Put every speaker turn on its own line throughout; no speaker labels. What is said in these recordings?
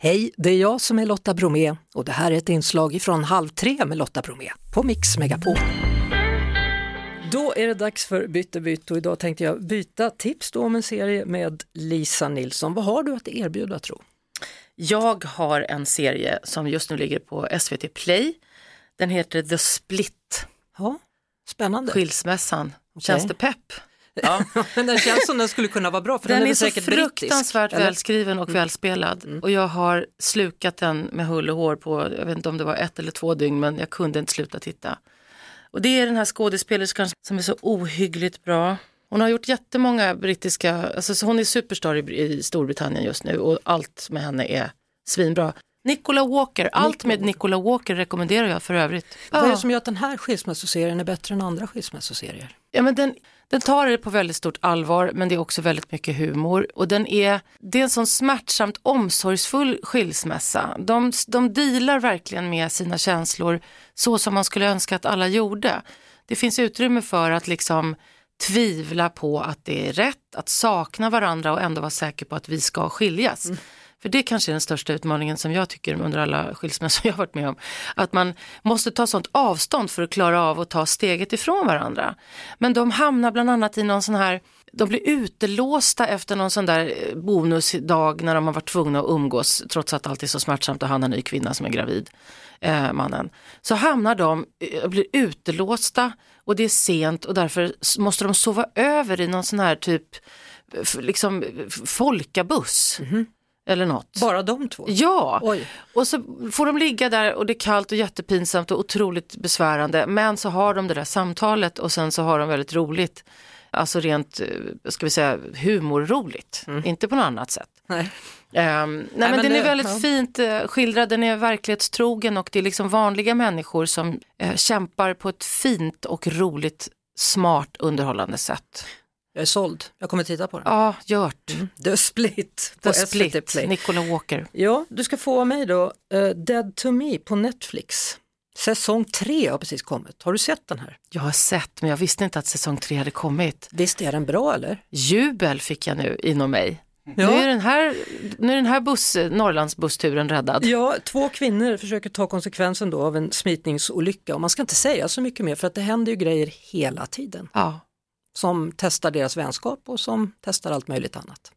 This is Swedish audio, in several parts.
Hej, det är jag som är Lotta Bromé och det här är ett inslag från Halv tre med Lotta Bromé på Mix Megapol. Då är det dags för Bytte bytt och idag tänkte jag byta tips då om en serie med Lisa Nilsson. Vad har du att erbjuda tro?
Jag har en serie som just nu ligger på SVT Play. Den heter The Split.
Ja, spännande.
Skilsmässan. Känns det pepp?
Ja. Men den känns som den skulle kunna vara bra för
den,
den är,
är
väl
så
säkert
fruktansvärt
brittisk,
välskriven och
Mm.
välspelad.
Mm.
Och jag har slukat den med hull och hår på, jag vet inte om det var ett eller två dygn, men jag kunde inte sluta titta. Och det är den här skådespelerskan som är så ohyggligt bra. Hon har gjort jättemånga brittiska, alltså så hon är superstar i, i Storbritannien just nu och allt med henne är svinbra. Nicola Walker, allt med Nicola Walker rekommenderar jag för övrigt.
Vad är det som gör att den här skilsmässoserien är bättre än andra skilsmässoserier?
Ja, men den, den tar det på väldigt stort allvar men det är också väldigt mycket humor och den är, det är en sån smärtsamt omsorgsfull skilsmässa. De, de dealar verkligen med sina känslor så som man skulle önska att alla gjorde. Det finns utrymme för att liksom tvivla på att det är rätt, att sakna varandra och ändå vara säker på att vi ska skiljas. För det kanske är den största utmaningen som jag tycker under alla skilsmässor jag har varit med om. Att man måste ta sånt avstånd för att klara av att ta steget ifrån varandra. Men de hamnar bland annat i någon sån här, de blir utelåsta efter någon sån där eh, bonusdag när de har varit tvungna att umgås trots att allt är så smärtsamt och han har en ny kvinna som är gravid, eh, mannen. Så hamnar de, eh, blir utelåsta och det är sent och därför måste de sova över i någon sån här typ eh, liksom folkabuss. Mm folkabuss. Eller något.
Bara de två?
Ja,
Oj.
och så får de ligga där och det är kallt och jättepinsamt och otroligt besvärande. Men så har de det där samtalet och sen så har de väldigt roligt. Alltså rent, eh, ska vi säga, humorroligt. Inte på något annat sätt.
Nej.
Ehm, nej, men,
men
den
det-
är väldigt
ja.
fint eh, skildrad, den är verklighetstrogen och det är liksom vanliga människor som eh, kämpar på ett fint och roligt, smart, underhållande sätt.
Jag är såld, jag kommer titta på den.
Ja, gjort.
The Split på
The
SVT
Split,
Play.
Nicola Walker.
Ja, du ska få av mig då, eh, Dead to me på Netflix. Säsong tre har precis kommit. Har du sett den här?
Jag har sett, men jag visste inte att säsong tre hade kommit.
Visst är den bra eller?
Jubel fick jag nu inom mig.
Ja.
Nu är den här, nu är den här buss, Norrlandsbussturen räddad.
Ja, två kvinnor försöker ta konsekvensen då av en smitningsolycka och man ska inte säga så mycket mer för att det händer ju grejer hela tiden
Ja.
Som testar deras vänskap och som testar allt möjligt annat.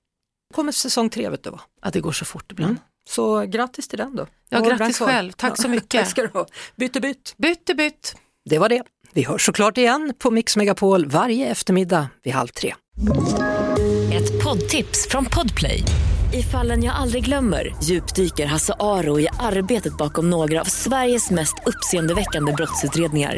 kommer säsong tre vet du va?
ja, det går så fort ibland.
Så grattis till den då.
Ja,
Och
grattis själv. Tack så mycket.
Tack ska du ha. Bytte bytt.
Bytte bytt.
Det var det. Vi hörs såklart igen på Mix Megapol varje eftermiddag vid halv tre.
Ett poddtips från Podplay. I fallen jag aldrig glömmer djupdyker Hasse Aro i arbetet bakom några av Sveriges mest uppseendeväckande brottsutredningar.